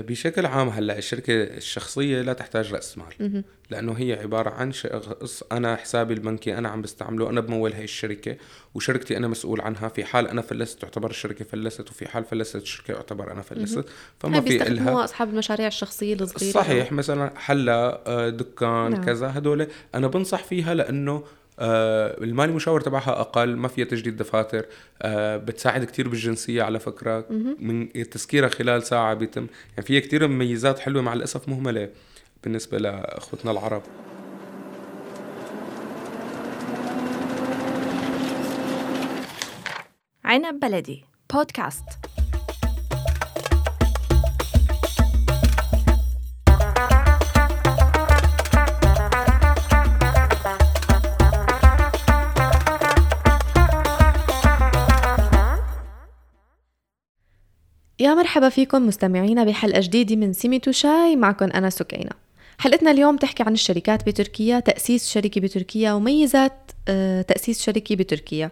بشكل عام هلا الشركة الشخصية لا تحتاج رأس مال. لأنه هي عبارة عن شخص أنا حسابي البنكي أنا عم بستعمله أنا بمول هي الشركة وشركتي أنا مسؤول عنها في حال أنا فلست تعتبر الشركة فلست وفي حال فلست الشركة يعتبر أنا فلست فما في لها أصحاب المشاريع الشخصية الصغيرة. صحيح مثلا حلا آه، دكان نعم. كذا هدول أنا بنصح فيها لأنه المالي مشاور تبعها أقل ما فيها تجديد دفاتر آه بتساعد كتير بالجنسية على فكرة. من تسكيرها خلال ساعة بيتم. يعني فيها كتير مميزات حلوة مع الأسف مهمله بالنسبة لأخوتنا العرب. عنب بلدي بودكاست. يا مرحبا فيكم مستمعينا بحلقة جديدة من سيميت وشاي معكم أنا سكينة حلقتنا اليوم تحكي عن الشركات بتركيا تأسيس شركة بتركيا وميزات آه، تأسيس شركة بتركيا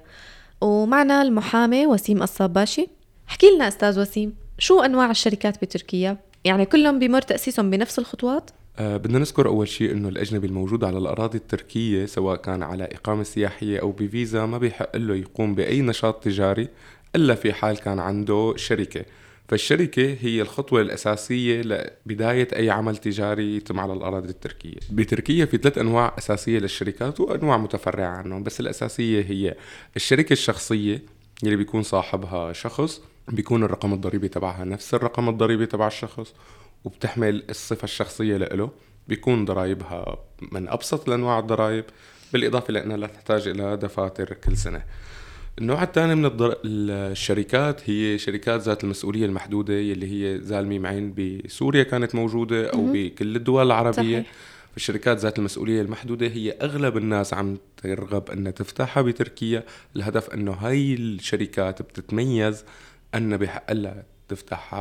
ومعنا المحامي وسيم الصباشي احكي لنا أستاذ وسيم شو أنواع الشركات بتركيا؟ يعني كلهم بمر تأسيسهم بنفس الخطوات؟ أه بدنا نذكر أول شيء إنه الأجنبي الموجود على الأراضي التركية سواء كان على إقامة سياحية أو بفيزا ما بيحق له يقوم بأي نشاط تجاري إلا في حال كان عنده شركة فالشركة هي الخطوة الأساسية لبداية أي عمل تجاري يتم على الأراضي التركية. بتركيا في ثلاث أنواع أساسية للشركات وأنواع متفرعة عنهم بس الأساسية هي الشركة الشخصية اللي بيكون صاحبها شخص بيكون الرقم الضريبي تبعها نفس الرقم الضريبي تبع الشخص وبتحمل الصفة الشخصية له بيكون ضرائبها من أبسط الأنواع الضرائب بالإضافة لأنها لا تحتاج إلى دفاتر كل سنة. النوع الثاني من الضر... الشركات هي شركات ذات المسؤولية المحدودة يلي هي زالمي معين بسوريا كانت موجودة أو بكل الدول العربية. صحيح. الشركات ذات المسؤولية المحدودة هي أغلب الناس عم ترغب أنها تفتحها بتركيا. الهدف أنه هاي الشركات بتتميز أن بحق لها تفتح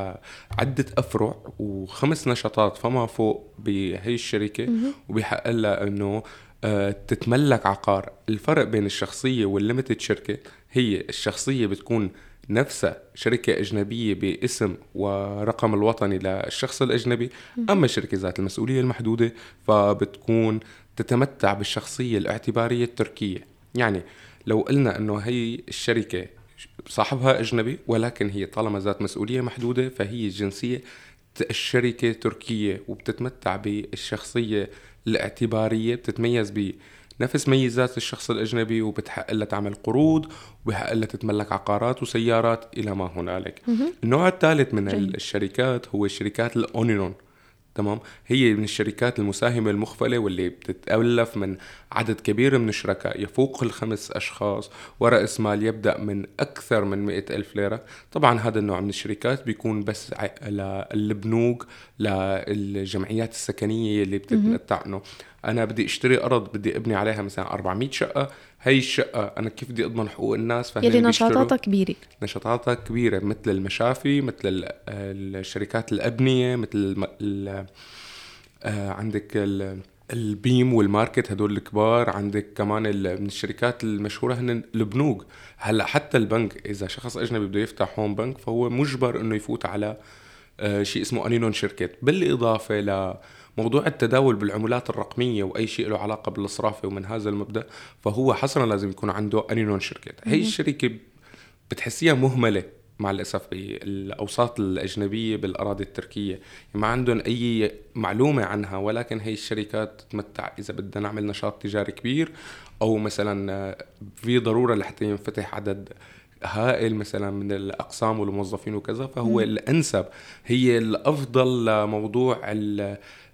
عدة أفرع وخمس نشاطات فما فوق بهي الشركة. وبحق لها أنه تتملك عقار. الفرق بين الشخصية والليمتد شركة هي الشخصية بتكون نفسها شركة أجنبية باسم ورقم الوطني للشخص الأجنبي أما الشركة ذات المسؤولية المحدودة فبتكون تتمتع بالشخصية الاعتبارية التركية. يعني لو قلنا أنه هي الشركة صاحبها أجنبي ولكن هي طالما ذات مسؤولية محدودة فهي الجنسية الشركة تركية وبتتمتع بالشخصية الاعتبارية بتتميز بنفس ميزات الشخص الأجنبي وبتحق لها تعمل قروض وبحق لها تتملك عقارات وسيارات إلى ما هنالك. النوع الثالث من جيد. الشركات هو الشركات الأونينون تمام؟ هي من الشركات المساهمة المخفلة واللي بتتألف من عدد كبير من الشركاء يفوق الخمس أشخاص ورأس مال يبدأ من أكثر من مئة ألف ليرة. طبعا هذا النوع من الشركات بيكون بس للبنوك للجمعيات السكنية اللي بتتمتع انه أنا بدي أشتري أرض بدي أبني عليها مثلا 400 شقة. هي الشقة أنا كيف بدي أضمن حقوق الناس؟ يلي نشاطاتها كبيرة. نشاطاتها كبيرة مثل المشافي مثل الشركات الأبنية مثل آه، عندك البيم والماركت هدول الكبار. عندك كمان من الشركات المشهورة هن البنوك. هلأ حتى البنك إذا شخص أجنبي بده يفتح هون بنك فهو مجبر إنه يفوت على آه، شيء اسمه أنينون شركت بالإضافة ل موضوع التداول بالعملات الرقمية وأي شيء له علاقة بالصرافة ومن هذا المبدأ فهو حصرا لازم يكون عنده أنينون شركة. هي الشركة بتحسيها مهملة مع الأسف بالأوساط الأجنبية بالأراضي التركية. يعني ما عندهم أي معلومة عنها ولكن هي الشركات تتمتع إذا بدنا نعمل نشاط تجاري كبير أو مثلا في ضرورة لحتى ينفتح عدد هائل مثلا من الأقسام والموظفين وكذا فهو الأنسب. هي الأفضل لموضوع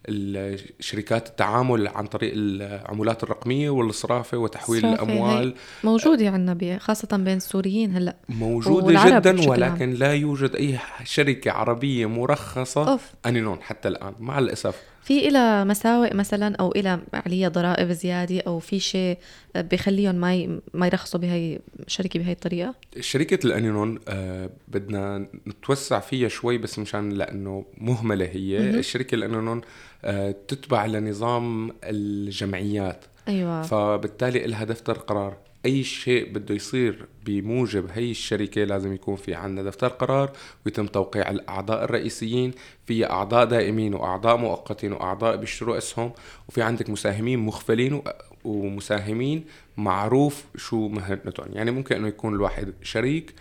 الشركات التعامل عن طريق العملات الرقمية والصرافة وتحويل الأموال. موجودة عندنا خاصة بين السوريين هلأ. موجودة جدا ولكن لا يوجد أي شركة عربية مرخصة أوف. أنينون حتى الآن مع الأسف. في إلى مساوئ مثلا أو إلى عليها ضرائب زيادة أو في شيء بخليهم ما ما يرخصوا بهي الشركة بهي الطريقة؟ شركة الأنينون آه بدنا نتوسع فيها شوي بس مشان لأنه مهملة هي م-م. الشركة الأنينون آه تتبع لنظام الجمعيات أيوة فبالتالي لها دفتر قرار أي شيء بده يصير بموجب هي الشركة لازم يكون في عندنا دفتر قرار ويتم توقيع الأعضاء الرئيسيين. في أعضاء دائمين وأعضاء مؤقتين وأعضاء بيشتروا اسهم. وفي عندك مساهمين مخفلين ومساهمين معروف شو مهنتهم يعني ممكن إنه يكون الواحد شريك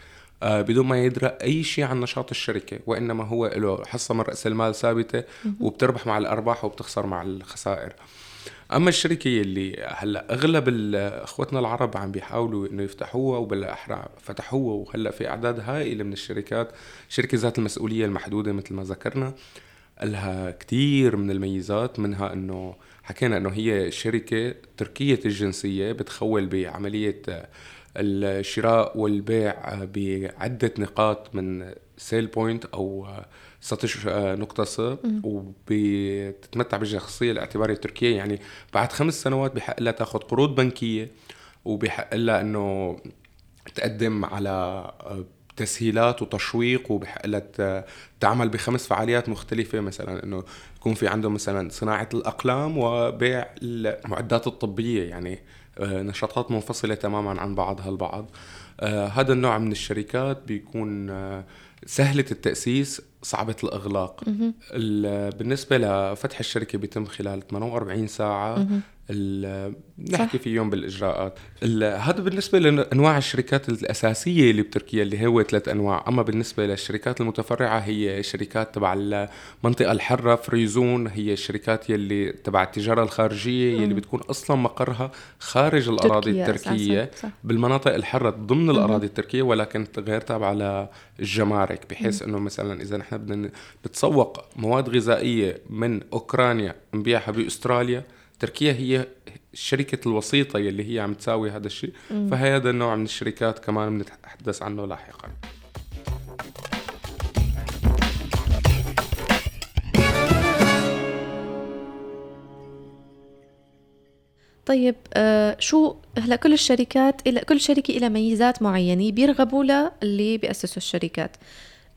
آه، بدون ما يدرى أي شيء عن نشاط الشركة وإنما هو له حصة من رأس المال ثابتة وبتربح مع الأرباح وبتخسر مع الخسائر. أما الشركة اللي هلأ أغلب اخوتنا العرب عم بيحاولوا إنه يفتحوها وبالاحرى فتحوها وهلأ في أعداد هائلة من الشركات شركة ذات المسؤولية المحدودة مثل ما ذكرنا لها كثير من الميزات منها إنه حكينا إنه هي شركة تركية الجنسية بتخول بعملية الشراء والبيع بعدة نقاط من sale point أو satış noktası وبتتمتع بالشخصية الاعتبارية التركية. يعني بعد خمس سنوات بحق لها تاخذ قروض بنكية وبحق لها إنه تقدم على تسهيلات وتشويق وبحق لها تعمل بخمس فعاليات مختلفة. مثلا إنه يكون في عندهم مثلا صناعة الأقلام وبيع المعدات الطبية. يعني آه، نشاطات منفصلة تماما عن بعضها البعض. آه، هذا النوع من الشركات بيكون آه، سهلة التأسيس صعبة الإغلاق. بالنسبة لفتح الشركة بيتم خلال 48 ساعة. نحكي في يوم بالإجراءات. هذا بالنسبة لأنواع الشركات الأساسية اللي بتركيا اللي هو ثلاث أنواع. أما بالنسبة للشركات المتفرعة هي شركات تبع المنطقة الحرة فريزون هي الشركات يلي تبع التجارة الخارجية يلي بتكون أصلا مقرها خارج الأراضي التركية بالمناطق الحرة ضمن الأراضي التركية ولكن غير تابعة للجمارك بحيث إنه مثلا إذا نحن بدنا نتسوق مواد غذائية من أوكرانيا نبيعها بأستراليا تركيا هي الشركة الوسيطة يلي هي عم تساوي هذا الشيء. فهذا النوع من الشركات كمان بنتحدث عنه لاحقا. طيب آه شو هلا كل الشركات إلى كل شركة لها ميزات معينة بيرغبوا لها اللي بيأسسوا الشركات.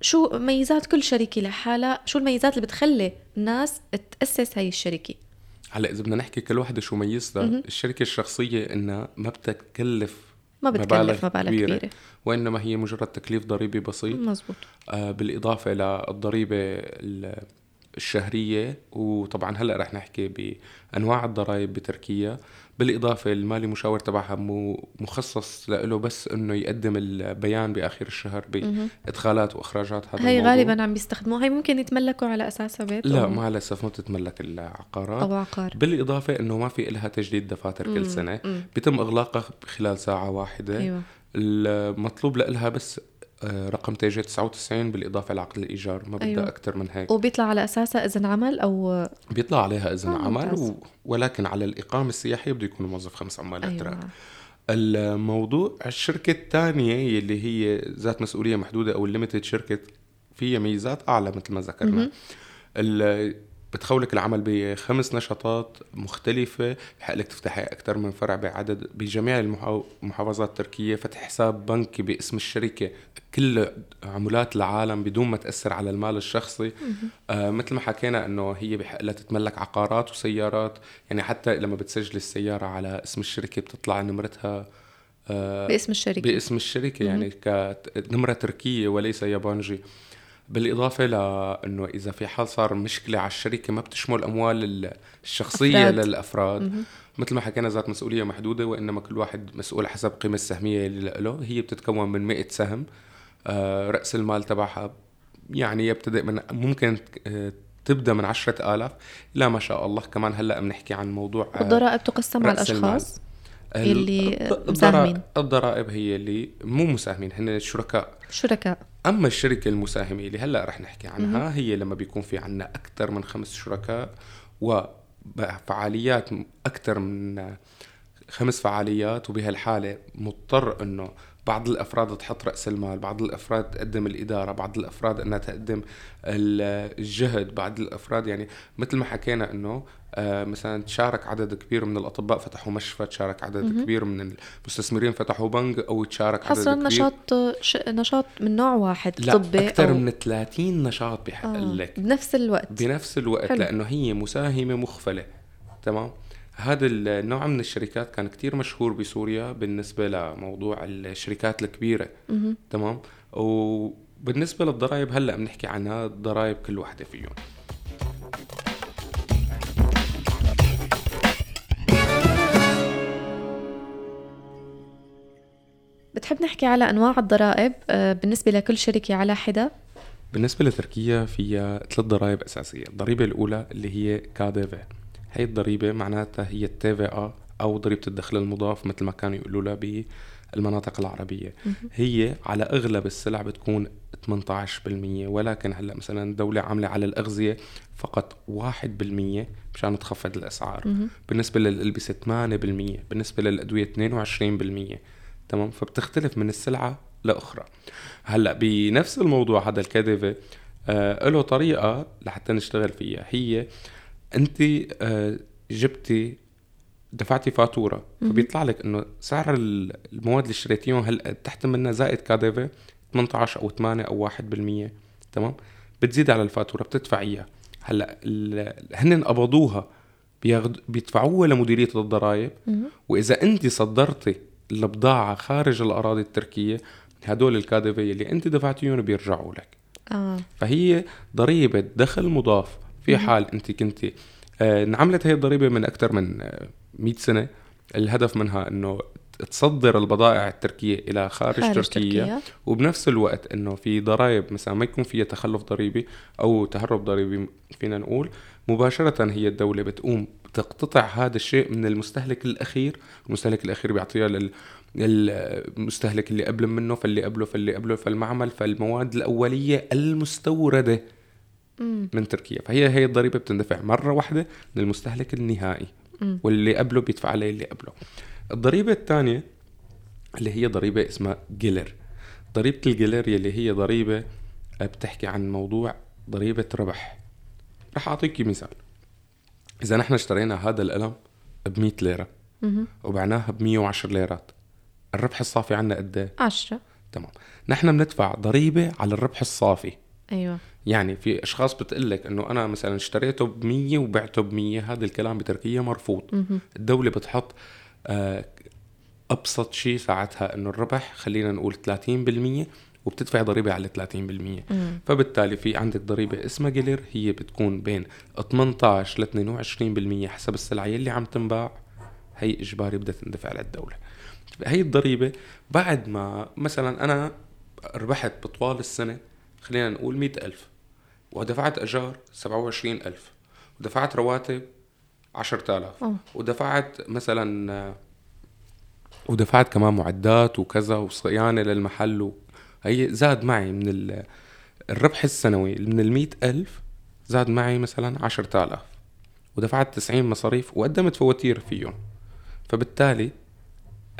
شو ميزات كل شركة لحالها؟ شو الميزات اللي بتخلي الناس تأسس هاي الشركة؟ هلا إذا بدنا نحكي كل وحدة شو ميزتها الشركة الشخصية إنها ما بتكلف ما بتكلف مبالغ كبيرة. كبيرة. وإنما هي مجرد تكليف ضريبي بسيط. مزبوط. آه بالإضافة للضريبة الشهرية وطبعا هلأ رح نحكي بأنواع الضرائب بتركيا. بالإضافة المالي مشاور تبعها مخصص له بس إنه يقدم البيان بآخر الشهر بإدخالات وإخراجات هذا هي الموضوع. غالبا عم بيستخدموها. هي ممكن يتملكوا على أساسها بيت لا مع الأسف ما بتتملك العقارات. أو عقار. بالإضافة إنه ما في لها تجديد دفاتر كل سنة. مم. بيتم إغلاقها خلال ساعة واحدة. أيوة. المطلوب لها بس رقم TC 99 بالإضافة لعقد الإيجار ما بدها أيوة. أكثر من هيك. وبيطلع على اساسها إذن عمل أو بيطلع عليها إذن آه عمل و... ولكن على الإقامة السياحية بده يكون موظف خمس عمالات أيوة. أتراك. الموضوع الشركة الثانية اللي هي ذات مسؤولية محدودة أو ال limited şirket فيها ميزات أعلى مثل ما ذكرنا. بتخولك العمل بخمس نشاطات مختلفة بحق لك تفتحي أكثر من فرع بعدد بجميع المحافظات التركية فتح حساب بنكي باسم الشركة كل عملات العالم بدون ما تأثر على المال الشخصي. آه مثل ما حكينا أنه هي بحق لها تتملك عقارات وسيارات يعني حتى لما بتسجل السيارة على اسم الشركة بتطلع نمرتها آه باسم الشركة. باسم الشركة يعني كنمرة تركية وليس يابانجي. بالإضافة لأنه إذا في حال صار مشكلة على الشركة ما بتشمل أموال الشخصية أفراد. للأفراد. م-م. مثل ما حكينا ذات مسؤولية محدودة وإنما كل واحد مسؤول حسب القيمه السهمية اللي له. هي بتتكون من 100 سهم. آه رأس المال تبعها يعني يبتدئ من ممكن آه تبدأ من 10000 لا ما شاء الله كمان هلأ بنحكي عن موضوع آه الضرائب تقسم على الأشخاص؟ اللي مساهمين. الضرائب هي اللي مو مساهمين هن شركاء شركاء. أما الشركة المساهمة اللي هلأ رح نحكي عنها هي لما بيكون في عندنا أكثر من خمس شركاء وفعاليات أكثر من خمس فعاليات وبهالحالة مضطر إنه بعض الأفراد تحط رأس المال بعض الأفراد تقدم الإدارة بعض الأفراد إنها تقدم الجهد بعض الأفراد يعني مثل ما حكينا إنه آه، مثلا تشارك عدد كبير من الأطباء فتحوا مشفى تشارك عدد م- كبير من المستثمرين فتحوا بنك أو تشارك عدد كبير نشاط ش... نشاط من نوع واحد لا طبي أكثر أو... من 30 نشاط بحق آه. لك بنفس الوقت بنفس الوقت حلو. لأنه هي مساهمة مخفلة تمام هذا النوع من الشركات كان كتير مشهور بسوريا بالنسبة لموضوع الشركات الكبيرة. تمام؟ وبالنسبة للضرائب هلأ بنحكي عنها الضرائب كل واحدة فيهم. بتحب نحكي على أنواع الضرائب؟ آه، بالنسبة لكل شركة على حدة؟ بالنسبة لتركيا فيها ثلاث ضرائب أساسية. الضريبة الأولى اللي هي كاديفي هي الضريبة معناتها هي التي أو ضريبة الدخل المضاف مثل ما كانوا يقولوا لها بالمناطق العربية. هي على أغلب السلع بتكون 18% ولكن هلأ مثلا الدولة عاملة على الأغذية فقط 1% مشان تخفض الأسعار. بالنسبة للألبسة 8% بالنسبة للأدوية 22% تمام؟ فبتختلف من السلعة لأخرى. هلأ بنفس الموضوع هذا الكذبة آه له طريقة لحتى نشتغل فيها. هي انت آه جبتي دفعتي فاتورة فبيطلع لك إنه سعر المواد اللي اشتريتيهم هلا تحت منها زائد كاديفي 18 أو 8 أو 1% تمام؟ بتزيد على الفاتورة بتدفع إياها. هلأ هن قبضوها بيدفعوها لمديرية الضرائب. وإذا انت صدرتي البضاعة خارج الأراضي التركية هدول الكادفية اللي أنت دفعتيهم بيرجعوا لك. آه. فهي ضريبة دخل مضاف في حال أنت كنت آه انعملت هي الضريبة من أكثر من آه 100 سنة الهدف منها أنه تصدر البضائع التركية إلى خارج, خارج تركيا, تركيا. وبنفس الوقت أنه في ضرائب مثلا ما يكون فيها تخلف ضريبي أو تهرب ضريبي فينا نقول مباشرة هي الدولة بتقوم تقتطع هذا الشيء من المستهلك الأخير. المستهلك الأخير بيعطيها لل المستهلك اللي قبل منه فاللي قبله فاللي قبله فالمعمل فالمواد الأولية المستوردة. من تركيا. فهي هي الضريبة بتندفع مرة واحدة من المستهلك النهائي واللي قبله بيدفع عليه اللي قبله. الضريبة الثانية اللي هي ضريبة اسمها جيلر. ضريبة الجيلر اللي هي ضريبة بتحكي عن موضوع ضريبة ربح. رح أعطيك مثال. إذا نحن اشترينا هذا القلم ب 100 ليره وبعناها ب 110 ليرات الربح الصافي عنا قد إيه؟ 10 تمام. نحن بندفع ضريبة على الربح الصافي. أيوه. يعني في أشخاص بتقول لك إنه أنا مثلا اشتريته ب 100 وبعته ب 100 هذا الكلام بتركيا مرفوض. الدولة بتحط آه أبسط شيء ساعتها إنه الربح خلينا نقول 30% وبتدفع ضريبة على 30% مم. فبالتالي في عندك ضريبة اسمها جيلر هي بتكون بين 18 ل 22% حسب السلعة يلي عم تنباع. هي إجباري بدها تندفع للدولة. هي الضريبة بعد ما مثلا أنا ربحت بطوال السنة خلينا نقول مئة ألف. ودفعت أجار سبعة وعشرين ألف ودفعت رواتب عشرة آلاف ودفعت مثلا ودفعت كمان معدات وكذا وصيانة للمحل هي زاد معي من الربح السنوي من المية ألف زاد معي مثلا عشرة آلاف ودفعت تسعين مصاريف وقدمت فواتير فيهم. فبالتالي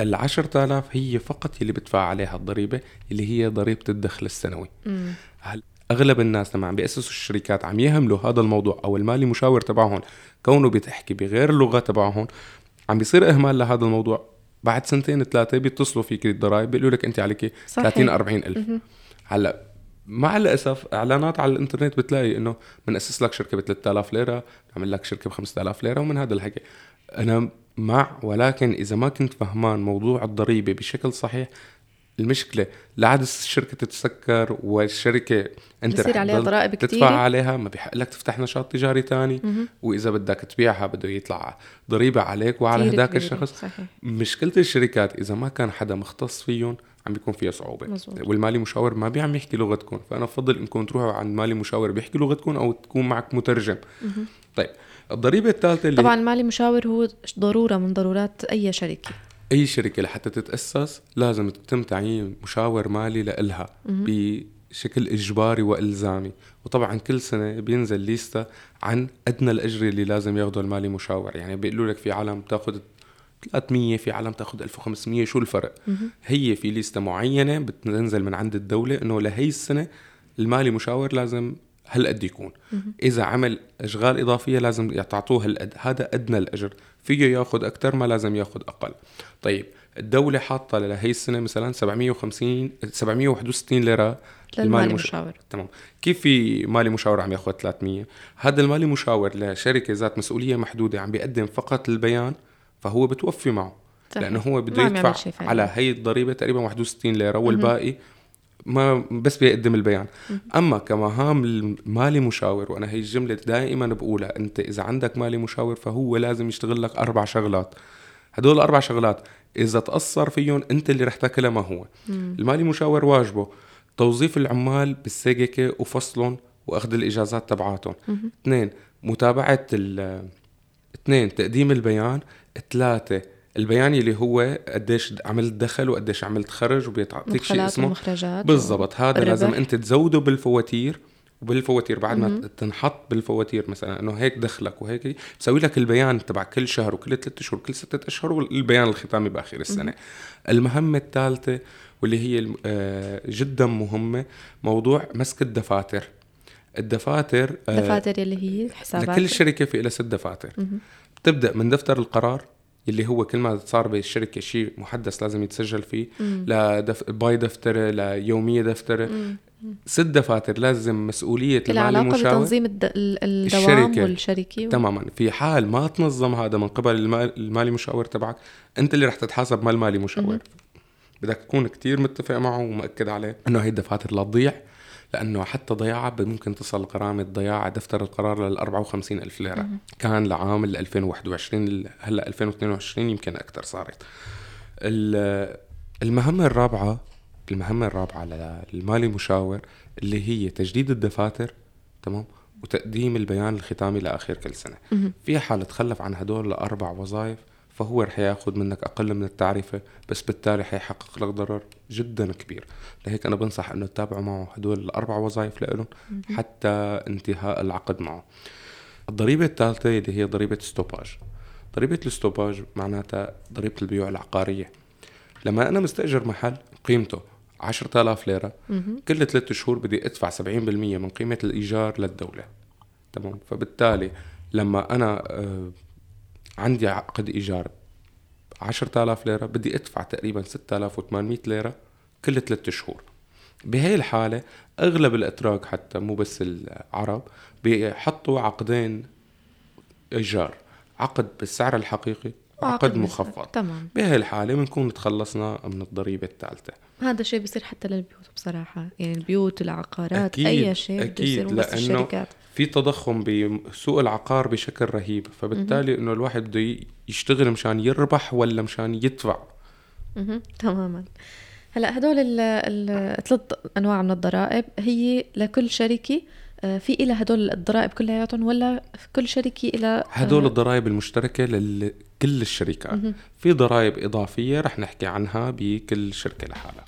العشرة آلاف هي فقط اللي بدفع عليها الضريبة اللي هي ضريبة الدخل السنوي. هل أغلب الناس لما عم بيأسسوا الشركات عم يهملوا هذا الموضوع أو المالي مشاور تبعهم كونه بتحكي بغير اللغة تبعهم عم بيصير إهمال لهذا الموضوع. بعد سنتين ثلاثة بيتصلوا فيك الضرائب بيقولوا لك أنت عليك 30 40 ألف. هلأ مع الأسف إعلانات على الإنترنت بتلاقي إنه بنأسس لك شركة ب 3000 ليرة بنعمل لك شركة ب 5000 ليرة ومن هذا الحكي. أنا مع ولكن إذا ما كنت فهمان موضوع الضريبة بشكل صحيح المشكلة لعد الشركة تتسكر والشركة انت بصير عليها ضرائب كتير. تدفع عليها ما بيحق لك تفتح نشاط تجاري تاني. وإذا بدك تبيعها بده يطلع ضريبة عليك وعلى هداك الشخص. صحيح. مشكلة الشركات إذا ما كان حدا مختص فيهم عم بيكون فيها صعوبة. مزبوط. والمالي مشاور ما بيعم يحكي لغتكم فأنا بفضل إنكم تروحوا عند مالي مشاور بيحكي لغتكم أو تكون معك مترجم. طيب الضريبة الثالثة اللي طبعا المالي مشاور هو ضرورة من ضرورات أي شركة. أي شركة لحتى تتأسس لازم يتم تعيين مشاور مالي لإلها بشكل إجباري وإلزامي. وطبعا كل سنة بينزل ليستا عن أدنى الأجر اللي لازم ياخذه المالي مشاور. يعني بيقولوا لك في عالم بتاخذ 300 في عالم تاخذ 1500 شو الفرق؟ هي في ليستا معينة بتنزل من عند الدولة إنه لهي السنة المالي مشاور لازم هالقد يكون. إذا عمل أشغال إضافية لازم تعطوه هالقد. هذا أدنى الأجر. فيه ياخذ أكثر ما لازم ياخذ أقل. طيب الدولة حاطة لهي السنة مثلا 750 761 ليرة للمالي مشاور تمام. كيف في مالي مشاور عم ياخذ 300 هذا المالي مشاور لشركة ذات مسؤولية محدودة عم بيقدم فقط البيان فهو بتوفي معه. طيب. لأنه هو بده يدفع على هي الضريبة تقريبا 61 ليرة والباقي ما بس بيقدم البيان. أما كمهام المالي مشاور وأنا هي الجملة دائما بقولها أنت إذا عندك مالي مشاور فهو لازم يشتغل لك أربع شغلات. هدول الأربع شغلات إذا تأثر فيهم أنت اللي رح تاكلها ما هو. مم. المالي مشاور واجبه توظيف العمال بالسجكه وفصلهم وأخذ الإجازات تبعاتهم. اثنين متابعة اثنين تقديم البيان. ثلاثة البيان اللي هو قديش عملت دخل وقديش عملت خرج وبيعطيك شيء اسمه. بالضبط هذا الربح. لازم انت تزوده بالفواتير وبالفواتير بعد ما تنحط بالفواتير مثلا إنه هيك دخلك وهيك بسوي لك البيان تبع كل شهر وكل ثلاثة أشهر وكل ستة أشهر والبيان الختامي بآخر السنة. المهمة الثالثة واللي هي آه، جدا مهمة موضوع مسك الدفاتر. الدفاتر الدفاتر اللي هي حسابات. لكل شركة في لها ست دفاتر. بتبدأ من دفتر القرار اللي هو كل ما صار بالشركة شيء محدث لازم يتسجل فيه لدف... pay defteri يوميه defteri. ست دفاتر لازم مسؤولية المالي المشاور بتنظيم الد... الدوام الشركة. والشركة. و... تماما. في حال ما تنظم هذا من قبل المالي مشاور تبعك أنت اللي رح تتحاسب مال مالي مشاور بدك تكون كتير متفق معه ومأكد عليه إنه هي الدفاتر لا تضيع. لأنه حتى ضياعها ممكن تصل غرامه ضياع دفتر القرار لل 54 ألف ليرة مم. كان لعام 2021 هلأ 2022 يمكن أكثر صارت المهمة الرابعة المهمة الرابعة للمالي مشاور اللي هي تجديد الدفاتر تمام وتقديم البيان الختامي لآخر كل سنة. في حال تخلف عن هدول الأربع وظائف فهو رح ياخذ منك أقل من التعرفه بس بالتالي حيحقق لك ضرر جدا كبير. لهيك أنا بنصح إنه تتابعوا معه هدول الأربع وظائف لهم حتى انتهاء العقد معه. الضريبة الثالثة اللي هي ضريبة ستوباج ضريبة الستوباج معناتها ضريبة البيوع العقارية. لما أنا مستأجر محل قيمته 10000 ليرة كل ثلاثة شهور بدي أدفع 70% من قيمة الإيجار للدولة. تمام؟ فبالتالي لما أنا آه عندي عقد إيجار 10000 ليرة بدي أدفع تقريبا 6800 ليرة كل ثلاثة شهور. بهي الحالة أغلب الأتراك حتى مو بس العرب بيحطوا عقدين إيجار عقد بالسعر الحقيقي وعقد مخفض. تمام. بهي الحالة بنكون تخلصنا من الضريبة الثالثة. هذا الشيء بيصير حتى للبيوت بصراحة يعني البيوت العقارات أكيد أي شيء أكيد لأنه الشركات. في تضخم بسوق العقار بشكل رهيب فبالتالي إنه الواحد بده يشتغل مشان يربح ولا مشان يدفع. تماما. هلأ هدول الثلاث أنواع من الضرائب هي لكل شركه آه، في إلى هدول الضرائب كلياتهم ولا في كل شركة إلى هدول الضرائب المشتركة لكل الشركات. في ضرائب إضافية رح نحكي عنها بكل شركة لحالها.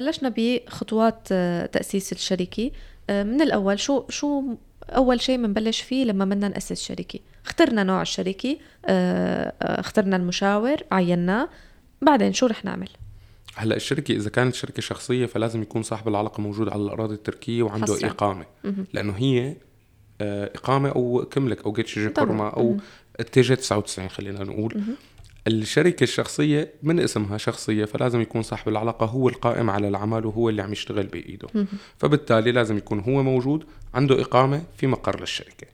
بلشنا بخطوات آه، تأسيس الشركة آه، من الأول شو شو أول شيء بنبلش فيه لما بدنا نأسس شركة اخترنا نوع الشركة آه، اخترنا ال müşavir عيناه بعدين شو رح نعمل؟ هلا الشركة إذا كانت شركه شخصية فلازم يكون صاحب العلاقة موجود على الأراضي التركية وعنده حصر. إقامة. لأنه هي إقامة أو kimlik أو geçici koruma أو TC 99 خلينا نقول. الشركة الشخصية من اسمها شخصية فلازم يكون صاحب العلاقة هو القائم على العمل وهو اللي عم يشتغل بإيده. فبالتالي لازم يكون هو موجود عنده إقامة في مقر للشركة.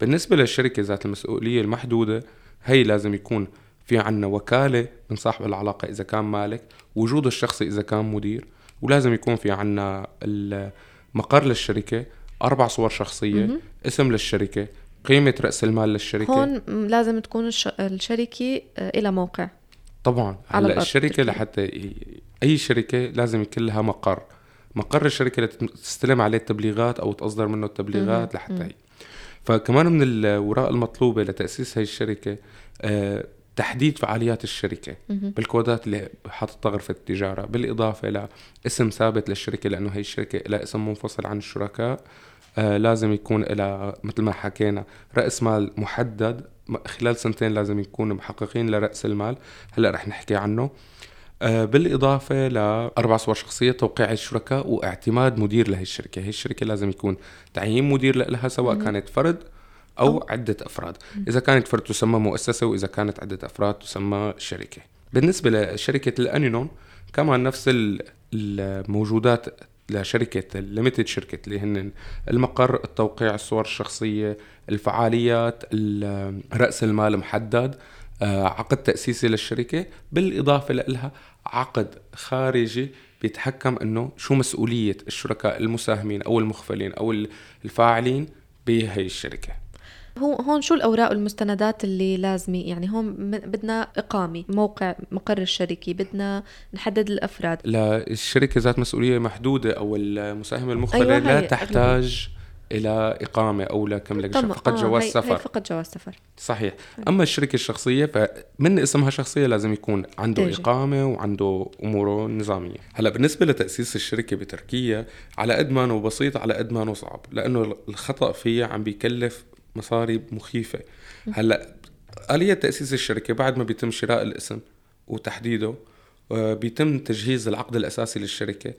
بالنسبة للشركة ذات المسؤولية المحدودة هي لازم يكون في عنا وكالة من صاحب العلاقة إذا كان مالك وجود الشخصي إذا كان مدير ولازم يكون في عنا مقر للشركة أربع صور شخصية اسم للشركة قيمة رأس المال للشركة؟ هون لازم تكون الشركة آه، إلى موقع. طبعا. هلأ الشركة لحتى أي شركة لازم يكون لها مقر. مقر الشركة تستلم عليه التبليغات أو تصدر منه التبليغات لحتى هي. فكمان من الوراء المطلوبة لتأسيس هاي الشركة آه، تحديد فعاليات الشركة. بالكودات اللي حاططها غرفة التجارة بالإضافة لاسم ثابت للشركة لأنه هي الشركة لها اسم منفصل عن الشركاء. لازم يكون لها مثل ما حكينا رأس مال محدد خلال سنتين لازم يكونوا محققين لرأس المال. هلأ رح نحكي عنه. آه، بالإضافة لأربع صور شخصية توقيع الشركاء واعتماد مدير لهي الشركة. هي الشركة لازم يكون تعيين مدير لها سواء كانت فرد أو عدة أفراد. إذا كانت فرد تسمى مؤسسة وإذا كانت عدة أفراد تسمى شركة. بالنسبة لشركة الأنينون كمان نفس الموجودات لشركة الليمتد شركة اللي هن المقر التوقيع الصور الشخصية الفعاليات رأس المال محدد آه، عقد تأسيسي للشركة. بالإضافة لها عقد خارجي بيتحكم إنه شو مسؤولية الشركاء المساهمين أو المخفلين أو الفاعلين بهي الشركة. هو هون شو الأوراق والمستندات اللي لازمه يعني هون بدنا إقامة موقع مقر الشركة بدنا نحدد الأفراد. لا الشركة ذات مسؤولية محدودة أو المساهم المخبر أيوة لا تحتاج إلى إقامة أو لكم فقط آه جواز سفر هي فقط جواز سفر. صحيح. أما الشركة الشخصية فمن اسمها شخصية لازم يكون عنده تيجي. إقامة وعنده أموره نظاميه هلا بالنسبة لتأسيس الشركة بتركيا على قد ما بسيط على قد ما صعب لأنه الخطأ فيها عم بيكلف مصاري مخيفة. هلأ آلية تأسيس الشركة بعد ما بيتم شراء الاسم وتحديده آه، بيتم تجهيز العقد الأساسي للشركة.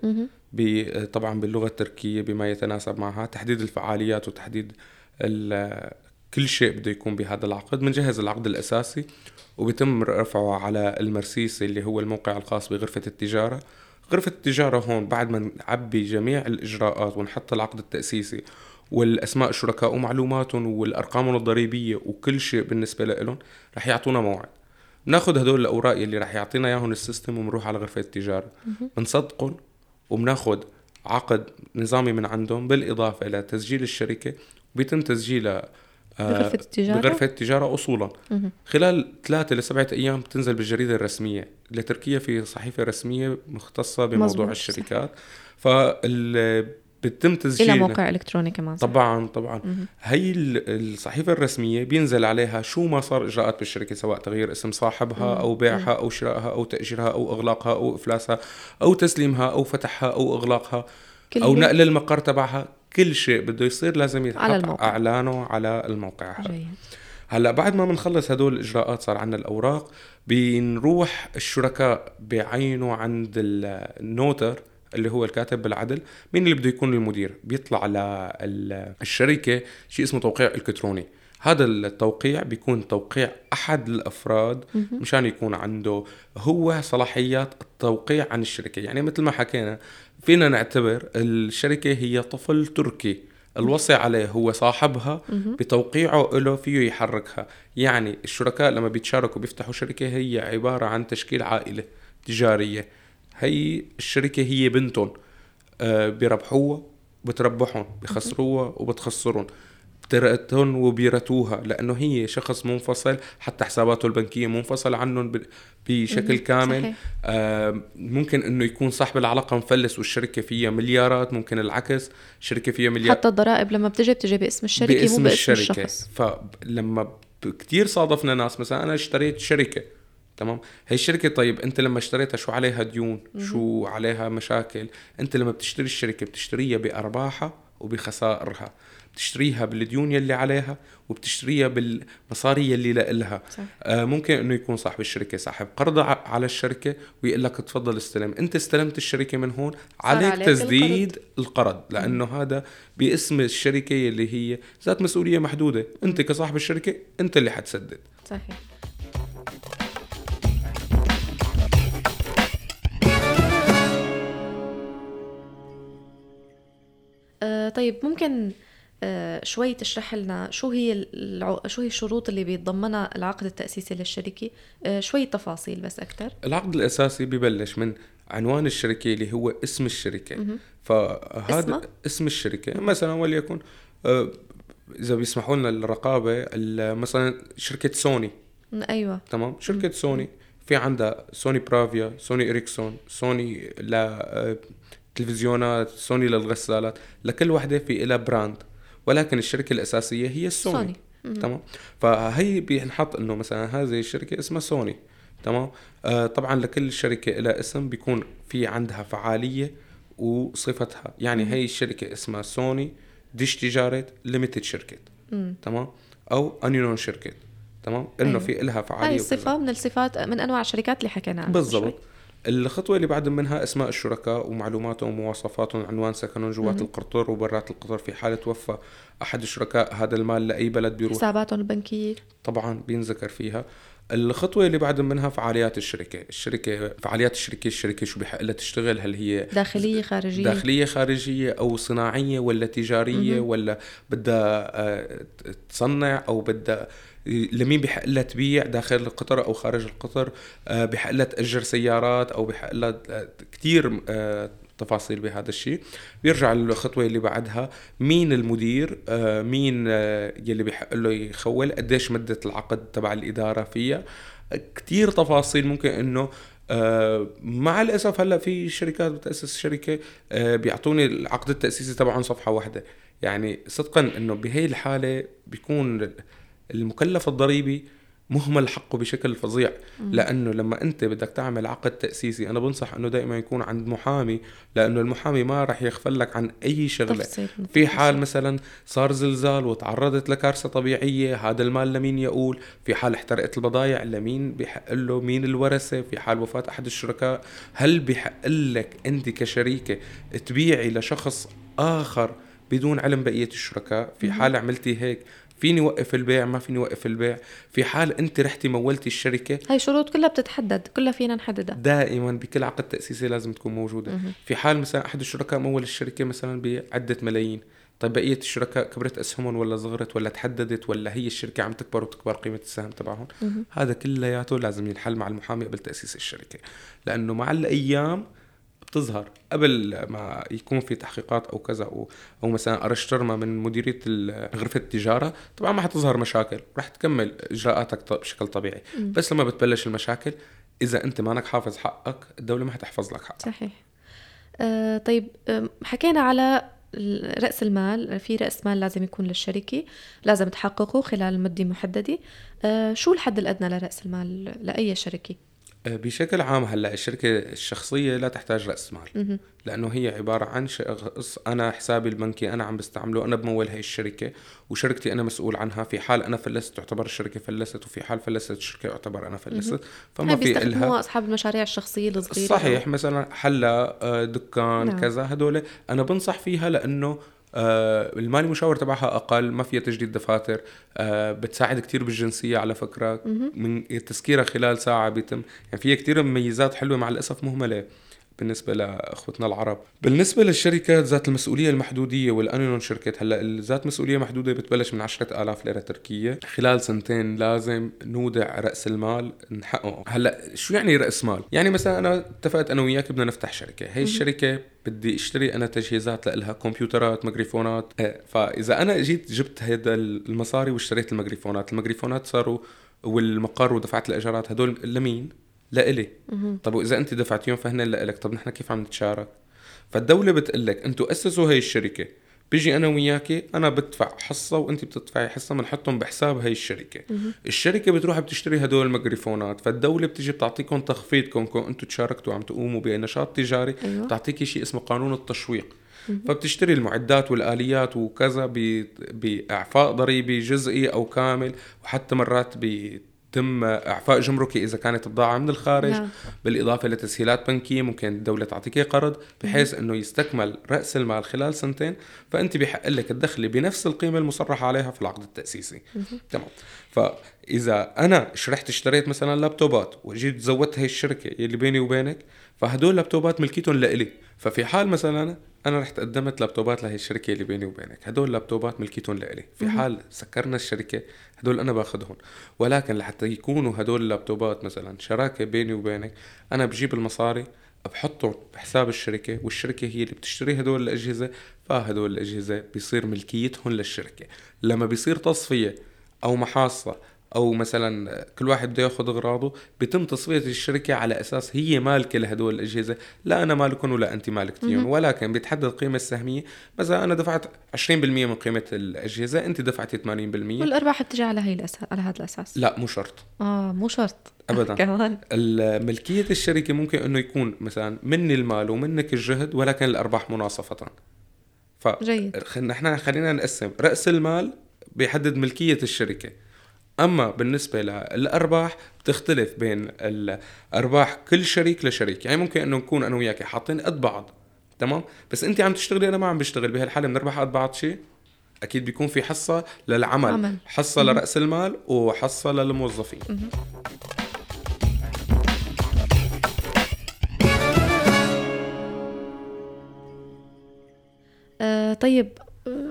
طبعا باللغة التركية بما يتناسب معها تحديد الفعاليات وتحديد كل شيء بده يكون بهذا العقد. بنجهز العقد الأساسي وبيتم رفعه على المرسيسي اللي هو الموقع الخاص بغرفة التجارة. غرفة التجارة هون بعد ما نعبي جميع الإجراءات ونحط العقد التأسيسي والأسماء الشركاء ومعلوماتهم والأرقام الضريبية وكل شيء بالنسبة لهم رح يعطونا موعد. بناخذ هدول الأوراق اللي رح يعطينا إياهم السيستم وبنروح على غرفة التجارة. بنصدقهم وبناخذ عقد نظامي من عندهم بالإضافة إلى تسجيل الشركة بيتم تسجيلها آه، بغرفة التجارة؟ بغرفة التجارة أصولا. خلال ثلاثة لسبعة أيام بتنزل بالجريدة الرسمية. لتركيا في صحيفة رسمية مختصة بموضوع مزبوط. الشركات. فال بتم تسجيل إلى موقع إلكتروني كمان صح. طبعا طبعا. م- هي الصحيفة الرسمية بينزل عليها شو ما صار إجراءات بالشركة سواء تغيير اسم صاحبها م- أو بيعها أو شرائها أو تأجيرها أو إغلاقها أو إفلاسها أو تسليمها أو فتحها أو إغلاقها أو نقل المقر تبعها. كل شيء بده يصير لازم يتحقق إعلانه على الموقع. هذا هلأ بعد ما بنخلص هدول الإجراءات صار عندنا الأوراق بنروح الشركاء بعينوا عند النوتر اللي هو الكاتب بالعدل مين اللي بده يكون المدير؟ بيطلع للشركة شيء اسمه توقيع إلكتروني. هذا التوقيع بيكون توقيع أحد الأفراد مشان يكون عنده هو صلاحيات التوقيع عن الشركة. يعني مثل ما حكينا فينا نعتبر الشركة هي طفل تركي. الوصي عليه هو صاحبها بتوقيعه له فيه يحركها. يعني الشركاء لما بيتشاركوا بيفتحوا شركة هي عبارة عن تشكيل عائلة تجارية. هي الشركة هي بنتهم آه بيربحوها بتربحهم بخسروها وبتخسرهم. بترقتهم وبيرتوها لأنه هي شخص منفصل حتى حساباته البنكية منفصل عنهم بشكل كامل. صحيح. آه ممكن إنه يكون صاحب العلاقة مفلس والشركة فيها مليارات ممكن العكس شركة فيها مليار. حتى الضرائب لما بتجي بتجي باسم الشركة باسم مو باسم الشركة. الشخص. فلما كثير صادفنا ناس مثلا أنا اشتريت شركة تمام؟ هي الشركة طيب انت لما اشتريتها شو عليها ديون؟ شو عليها مشاكل؟ انت لما بتشتري الشركة بتشتريها بأرباحها وبخسائرها. بتشتريها بالديون يلي عليها وبتشتريها بالمصاري يلي لها آه ممكن إنه يكون صاحب الشركة صاحب قرض على الشركة ويقول لك تفضل استلم. انت استلمت الشركة من هون عليك, عليك تسديد القرض, القرض لأنه مم. هذا باسم الشركة يلي هي ذات مسؤولية محدودة. انت كصاحب الشركة انت اللي حتسدد. صحيح. طيب ممكن آه، شوي تشرح لنا شو هي. شو هي الشروط اللي بيتضمنها العقد التأسيسي للشركة؟ آه، شوي تفاصيل بس أكثر العقد الأساسي ببلش من عنوان الشركة اللي هو اسم الشركة. فهذا اسمه؟ اسم الشركة مثلا وليكن آه، إذا بيسمحوا لنا الرقابة مثلا شركة سوني. أيوة. تمام؟ شركة سوني. في عندها سوني برافيا سوني إريكسون سوني لا تلفزيونات سوني للغسالات لكل وحدة في لها brand. ولكن الشركة الأساسية هي السوني سوني. تمام؟ فهي بينحط إنه مثلا هذه الشركة اسمها سوني. تمام؟ آه طبعا لكل شركة لها اسم بيكون في عندها فعالية وصفتها. يعني مم. هي الشركة اسمها سوني dış ticaret limited şirketi. تمام؟ أو anonim şirketi. تمام؟ إنه أيوه. في لها فعالية هاي الصفة من الصفات من أنواع الشركات اللي حكينا عنها بالضبط. الخطوة اللي بعد منها أسماء الشركاء ومعلوماتهم ومواصفاتهم عنوان سكنهم جوات القطر وبرات القطر في حالة توفى أحد الشركاء هذا المال لأي بلد بيروح؟ حساباتهم البنكية. طبعا بينذكر فيها. الخطوة اللي بعد منها فعاليات الشركة. الشركة فعاليات الشركة الشركة شو بحق لها تشتغل؟ هل هي داخلية خارجية؟ داخلية خارجية أو صناعية ولا تجارية مم. ولا بدها آه، تصنع أو بدها لمين بحق لها تبيع داخل القطر أو خارج القطر آه، بحق لها تأجر سيارات أو بحق لها كثير آه، تفاصيل بهذا الشيء. بيرجع الخطوه اللي بعدها مين المدير آه، مين يلي بحق له يخول قديش مدة العقد تبع الإدارة فيها. كثير تفاصيل ممكن إنه مع الأسف هلأ في شركات بتأسس شركة بيعطوني العقد التأسيسي تبعهم صفحة واحدة. يعني صدقا إنه بهي الحالة بيكون المكلف الضريبي مهمل حقه بشكل فظيع. لأنه لما أنت بدك تعمل عقد تأسيسي أنا بنصح إنه دائما يكون عند محامي لأنه المحامي ما راح يغفل لك عن أي شغلة. في حال مثلا صار زلزال وتعرضت لكارثة طبيعية هذا المال لمين يقول؟ في حال احترقت البضائع لمين بحق له؟ مين الورثة؟ في حال وفاة أحد الشركاء. هل بحق لك أنت كشريكة تبيعي لشخص آخر بدون علم بقية الشركاء؟ في حال عملتي هيك فيني وقف البيع؟ ما فيني وقف البيع. في حال انت رحتي مولتي الشركة هاي شروط كلها بتتحدد كلها فينا نحددها. دائما بكل عقد تأسيسي لازم تكون موجودة. مه. في حال مثلا أحد الشركاء مول الشركة مثلا بعدة ملايين طيب بقيه الشركاء كبرت اسهمهم ولا صغرت ولا تحددت ولا هي الشركة عم تكبر وتكبر قيمة السهم تبعهم؟ هذا كلياته لازم ينحل مع المحامي قبل تأسيس الشركة. لأنه مع الأيام بتظهر قبل ما يكون في تحقيقات أو كذا أو, أو مثلا ارشترما من مديرية غرفة التجارة طبعا ما حتظهر مشاكل رح تكمل إجراءاتك بشكل طبيعي. م. بس لما بتبلش المشاكل إذا أنت مانك حافظ حقك الدولة ما حتحفظ لك حقك. صحيح. آه طيب حكينا على رأس المال. في رأس مال لازم يكون للشركة لازم تحققه خلال مدة محددة. آه شو الحد الأدنى لرأس المال لأي شركة؟ آه، بشكل عام هلا الشركة الشخصية لا تحتاج رأس مال. لأنه هي عبارة عن شخص أنا حسابي البنكي أنا عم بستعمله أنا بمول هي الشركة وشركتي أنا مسؤول عنها في حال أنا فلست تعتبر الشركة فلست وفي حال فلست الشركة اعتبر أنا فلست فما في لها أصحاب المشاريع الشخصية الصغيرة. صحيح مثلا حلا آه، دكان نعم. كذا هدول أنا بنصح فيها لأنه آه المالي مشاور تبعها أقل ما فيها تجديد دفاتر آه بتساعد كتير بالجنسية على فكرة من تسكيرها خلال ساعة بيتم. يعني فيها كتير مميزات حلوة مع الأسف مهملة. بالنسبة لأخوتنا العرب. بالنسبة للشركات ذات المسؤولية المحدودية والانيون شركات هلأ ذات مسؤولية محدودة بتبلش من 10000 ليرة تركية. خلال سنتين لازم نودع رأس المال نحققه. هلأ شو يعني رأس مال؟ يعني مثلا أنا اتفقت أنا وياك بدنا نفتح شركة. هي الشركة بدي أشتري أنا تجهيزات لها كمبيوترات ميكروفونات. إيه، فإذا أنا جيت جبت هذا المصاري واشتريت الميكروفونات الميكروفونات صاروا والمقر ودفعت الإيجارات هدول لمين؟ لإلي طب وإذا أنت دفعتيهم فهن لإلك طب نحن كيف عم نتشارك فالدولة بتقول لك أنتم أسسوا هي الشركة بيجي أنا وياكي أنا بدفع حصة وأنت بتدفعي حصة بنحطهم بحساب هي الشركة. الشركة بتروح بتشتري هدول الميكروفونات فالدولة بتيجي بتعطيكم تخفيض كونكم أنتم تشاركتوا عم تقوموا بنشاط تجاري أيوة. بتعطيكي شيء اسمه قانون التشويق. فبتشتري المعدات والآليات وكذا بإعفاء ضريبي جزئي أو كامل وحتى مرات تم إعفاء جمركي إذا كانت بضاعه من الخارج نعم. بالإضافة لتسهيلات بنكية ممكن الدولة تعطيك قرض بحيث إنه يستكمل رأس المال خلال سنتين فأنت بحق لك تدخلي بنفس القيمة المصرح عليها في العقد التأسيسي. تمام. فإذا أنا شرحت اشتريت مثلا لابتوبات وجيت زودت هي الشركة اللي بيني وبينك فهدول لابتوبات ملكيتهم لإلي. ففي حال مثلا أنا رحت قدمت لابتوبات لهي الشركة اللي بيني وبينك. هدول لابتوبات ملكيتهم لإلي. في حال سكرنا الشركة هدول أنا باخذهم ولكن لحتى يكونوا هدول اللابتوبات مثلا شراكة بيني وبينك أنا بجيب المصاري بحطهم بحساب الشركة والشركة هي اللي بتشتري هدول الأجهزة فهدول الأجهزة بيصير ملكيتهم للشركة. لما بيصير تصفية أو محاصة أو مثلا كل واحد بده ياخذ أغراضه بيتم تصفية الشركة على أساس هي مالكة لهدول الأجهزة. لا أنا مالكم ولا أنت مالكتيهم ولكن بيتحدد القيمة السهمية. مثلا أنا دفعت 20% من قيمة الأجهزة أنت دفعتي 80% والأرباح بتجي على هي الأساس على هذا الأساس. لا مو شرط. آه مو شرط. ابدا. كمان. ملكيه الشركة ممكن إنه يكون مثلا مني المال ومنك الجهد ولكن الأرباح مناصفة. ف جيد. نحن خلينا نقسم. رأس المال بيحدد ملكية الشركة. أما بالنسبة للأرباح بتختلف بين الأرباح كل شريك لشريك. يعني ممكن إنه نكون أنا وياك حاطين قد بعض تمام؟ بس انت عم تشتغلي أنا ما عم بشتغل. بهالحالة بنربح قد بعض شيء؟ أكيد بيكون في حصة للعمل عمل. حصة لرأس المال وحصة للموظفين. آه طيب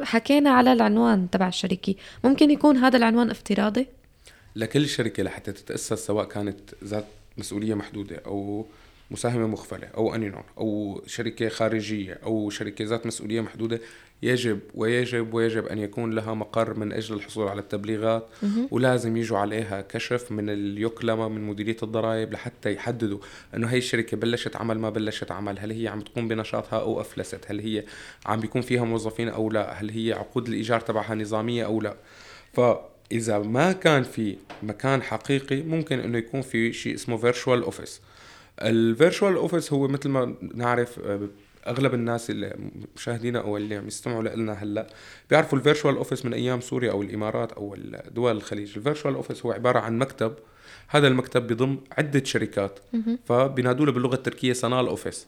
حكينا على العنوان تبع الشركة ممكن يكون هذا العنوان افتراضي؟ لكل شركة لحتى تتأسس سواء كانت ذات مسؤولية محدودة أو مساهمة مخفلة أو أني نوع أو شركة خارجية أو شركة ذات مسؤولية محدودة يجب ويجب ويجب أن يكون لها مقر من أجل الحصول على التبليغات. ولازم يجوا عليها كشف من اليوكلمة من مديرية الضرائب لحتى يحددوا أنه هي الشركة بلشت عمل ما بلشت عمل. هل هي عم تقوم بنشاطها أو أفلست؟ هل هي عم بيكون فيها موظفين أو لا؟ هل هي عقود الإيجار تبعها نظامية أو لا؟ فإذا ما كان في مكان حقيقي ممكن أنه يكون في شيء اسمه virtual office ال virtual office هو مثل ما نعرف آه، أغلب الناس اللي مشاهدينا أو اللي عم يستمعوا لنا هلأ بيعرفوا ال virtual office من أيام سوريا أو الإمارات أو دول الخليج. ال virtual office هو عبارة عن مكتب هذا المكتب بيضم عدة شركات. فبينادوا له باللغة التركية sanal ofis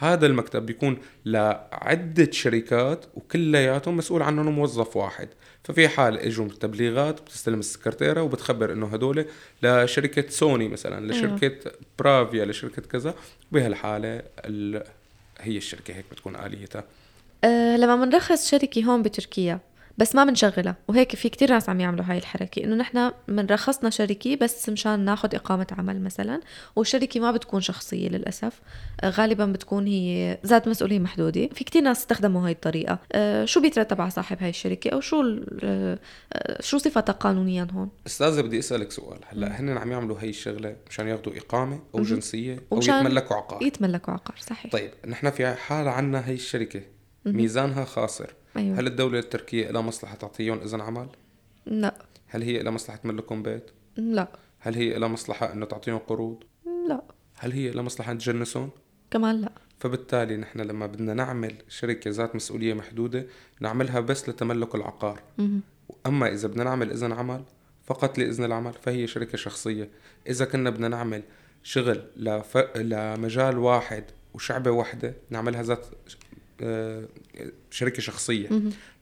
هذا المكتب بيكون لعدة شركات وكلياتهم مسؤول عنهم موظف واحد. ففي حال إجوا تبليغات بتستلم السكرتيرة وبتخبر إنه هدول لشركة سوني مثلا. لشركة برافيا لشركة كذا. بهالحالة هي الشركة هيك بتكون آليتها. أه لما بنرخص شركة هون بتركيا بس ما بنشغلها وهيك في كتير ناس عم يعملوا هاي الحركة إنه نحن رخصنا شركة بس مشان ناخد إقامة عمل مثلا والشركة ما بتكون شخصية للأسف. آه، غالبا بتكون هي ذات مسؤولية محدودة. في كتير ناس استخدموا هاي الطريقة. آه، شو بيترتب على صاحب هاي الشركة؟ أو شو آه، شو صفتها قانونيا هون؟ أستاذة بدي أسألك سؤال. هلأ هن عم يعملوا هاي الشغلة مشان ياخذوا إقامة أو جنسية أو يتملكوا عقار؟ يتملكوا عقار صحيح. طيب نحن في حال عنا هاي الشركة ميزانها خاسر أيوة. هل الدولة التركية لها مصلحة تعطيهم إذن عمل؟ لا هل هي لها مصلحة تملكهم بيت؟ لا هل هي لها مصلحة إنه تعطيهم قروض؟ لا هل هي لها مصلحة تجنسهم؟ كمان لا فبالتالي نحن لما بدنا نعمل شركة ذات مسؤولية محدودة نعملها بس لتملك العقار م- أما إذا بدنا نعمل إذن عمل فقط لإذن العمل فهي شركة شخصية إذا كنا بدنا نعمل شغل لف... لمجال واحد وشعبة واحدة نعملها ذات شركة شخصية.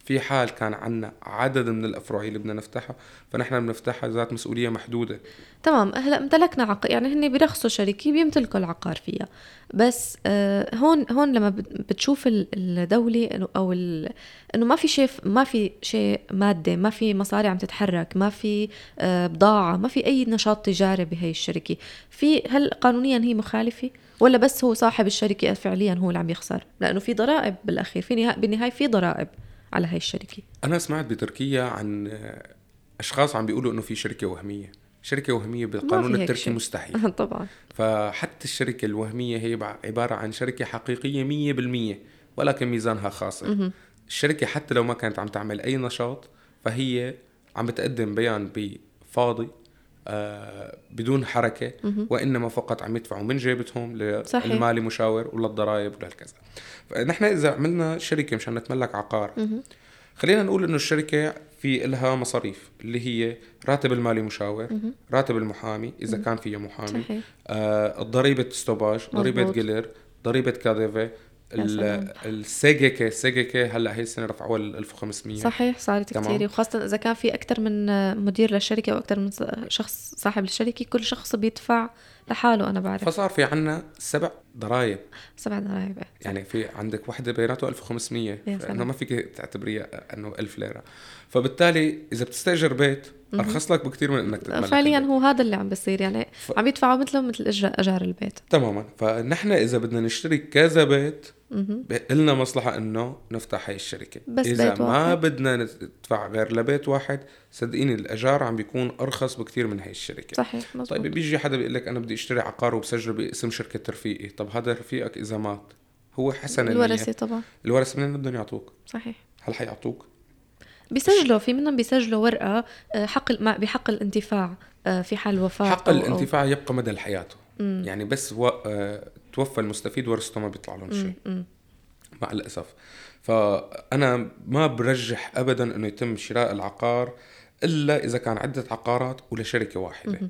في حال كان عندنا عدد من الافرع اللي بدنا نفتحها فنحن بنفتحها ذات مسؤولية محدودة. تمام. هلا امتلكنا عقار يعني هن بيرخصوا شركه بيمتلكوا العقار فيها. بس آه هون هون لما بتشوف الدولة أو إنه ما في شيء ما في شيء مادة ما في مصاري عم تتحرك ما في آه بضاعة ما في أي نشاط تجاري بهي الشركة. في هل قانونيا هي مخالفة؟ ولا بس هو صاحب الشركة فعليا هو اللي عم يخسر؟ لأنه في ضرائب بالأخير في نها... بالنهاية في ضرائب على هاي الشركة. أنا سمعت بتركيا عن أشخاص عم بيقولوا إنه في شركة وهمية. شركة وهمية بالقانون التركي مستحيل. طبعا. فحتى الشركة الوهمية هي عبارة عن شركة حقيقية مية بالمية ولكن ميزانها خاصة. الشركة حتى لو ما كانت عم تعمل أي نشاط فهي عم بتقدم بيان بفاضي بدون حركة وإنما فقط عم يدفعوا من جيبتهم لل mali müşavir وللضرائب ولهالكذا. فنحن إذا عملنا شركة مشان نتملك عقار خلينا نقول إنه الشركة في لها مصاريف اللي هي راتب ال mali müşavir راتب المحامي إذا كان فيه محامي صحيح. آه الضريبة stopaj ضريبة gelir ضريبة KDV ال SGK ال SGK هلأ هي السنة رفعوها ل 1500 صحيح صارت كثير وخاصة إذا كان في أكثر من مدير للشركة أو أكثر من شخص صاحب الشركة كل شخص بيدفع لحاله أنا بعرف. فصار في عنا سبع ضرائب. سبع ضرائب. يعني في عندك وحدة بيناته 1500 انه ما فيك تعتبريها إنه 1000 ليرة. فبالتالي إذا بتستأجر بيت أرخص لك بكثير من إنك تتملك فعليا هو هذا اللي عم بيصير. يعني ف... عم يدفعوا مثله مثل إجار البيت. تماما. فنحن إذا بدنا نشتري كذا بيت لنا مصلحة إنه نفتح هاي الشركة. بس إذا بيت ما واحد. بدنا ندفع غير لبيت واحد صدقيني الأجار عم بيكون أرخص بكثير من هاي الشركة. صحيح مزبوط. طيب بيجي حدا بيقول لك أنا بدي أشتري عقار وبسجله باسم شركة رفيقي طب هذا رفيقك إذا مات هو حسن الورثة طبعا. الورثة منين بدهم يعطوك؟ صحيح. هل حيعطوك؟ بيسجلوا في منهم بيسجلوا ورقة آه، حق بحق الانتفاع آه، في حال وفاة حق الانتفاع يبقى مدى حياته يعني بس و... توفى المستفيد ورثته ما بيطلع لهم شيء. مع الأسف. فأنا ما برجح ابدا إنه يتم شراء العقار إلا إذا كان عدة عقارات ولشركه واحدة.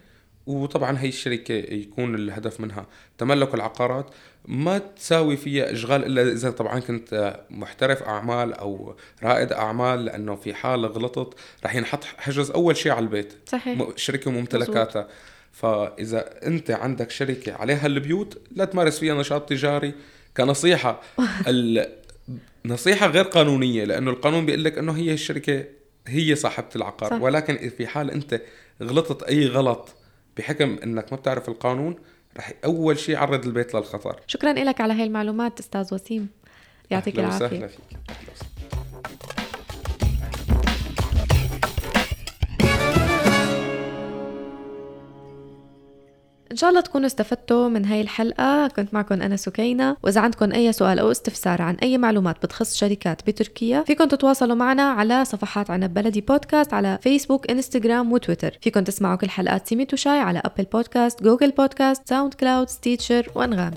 وطبعا هي الشركة يكون الهدف منها تملك العقارات. ما تساوي فيها إشغال إلا إذا طبعا كنت محترف أعمال أو رائد أعمال لأنه في حال غلطت رح ينحط حجز أول شيء على البيت. صحيح. شركة وممتلكاتها فإذا أنت عندك شركة عليها البيوت لا تمارس فيها نشاط تجاري. كنصيحة نصيحة غير قانونية لأنه القانون بيقول لك إنه هي الشركة هي صاحبة العقار. صح. ولكن في حال أنت غلطت أي غلط بحكم إنك ما بتعرف القانون رح أول شيء عرض البيت للخطر. شكرا لك على هاي المعلومات أستاذ وسيم. يعطيك العافية. أهلا فيك إن شاء الله تكونوا استفدتوا من هاي الحلقة. كنت معكم أنا سكينة. وإذا عندكم أي سؤال أو استفسار عن أي معلومات بتخص شركات بتركيا فيكم تتواصلوا معنا على صفحات عنب بلدي بودكاست على فيسبوك انستغرام وتويتر فيكم تسمعوا كل حلقات سيميت وشاي على أبل بودكاست جوجل بودكاست ساوند كلاود ستيتشر وأنغام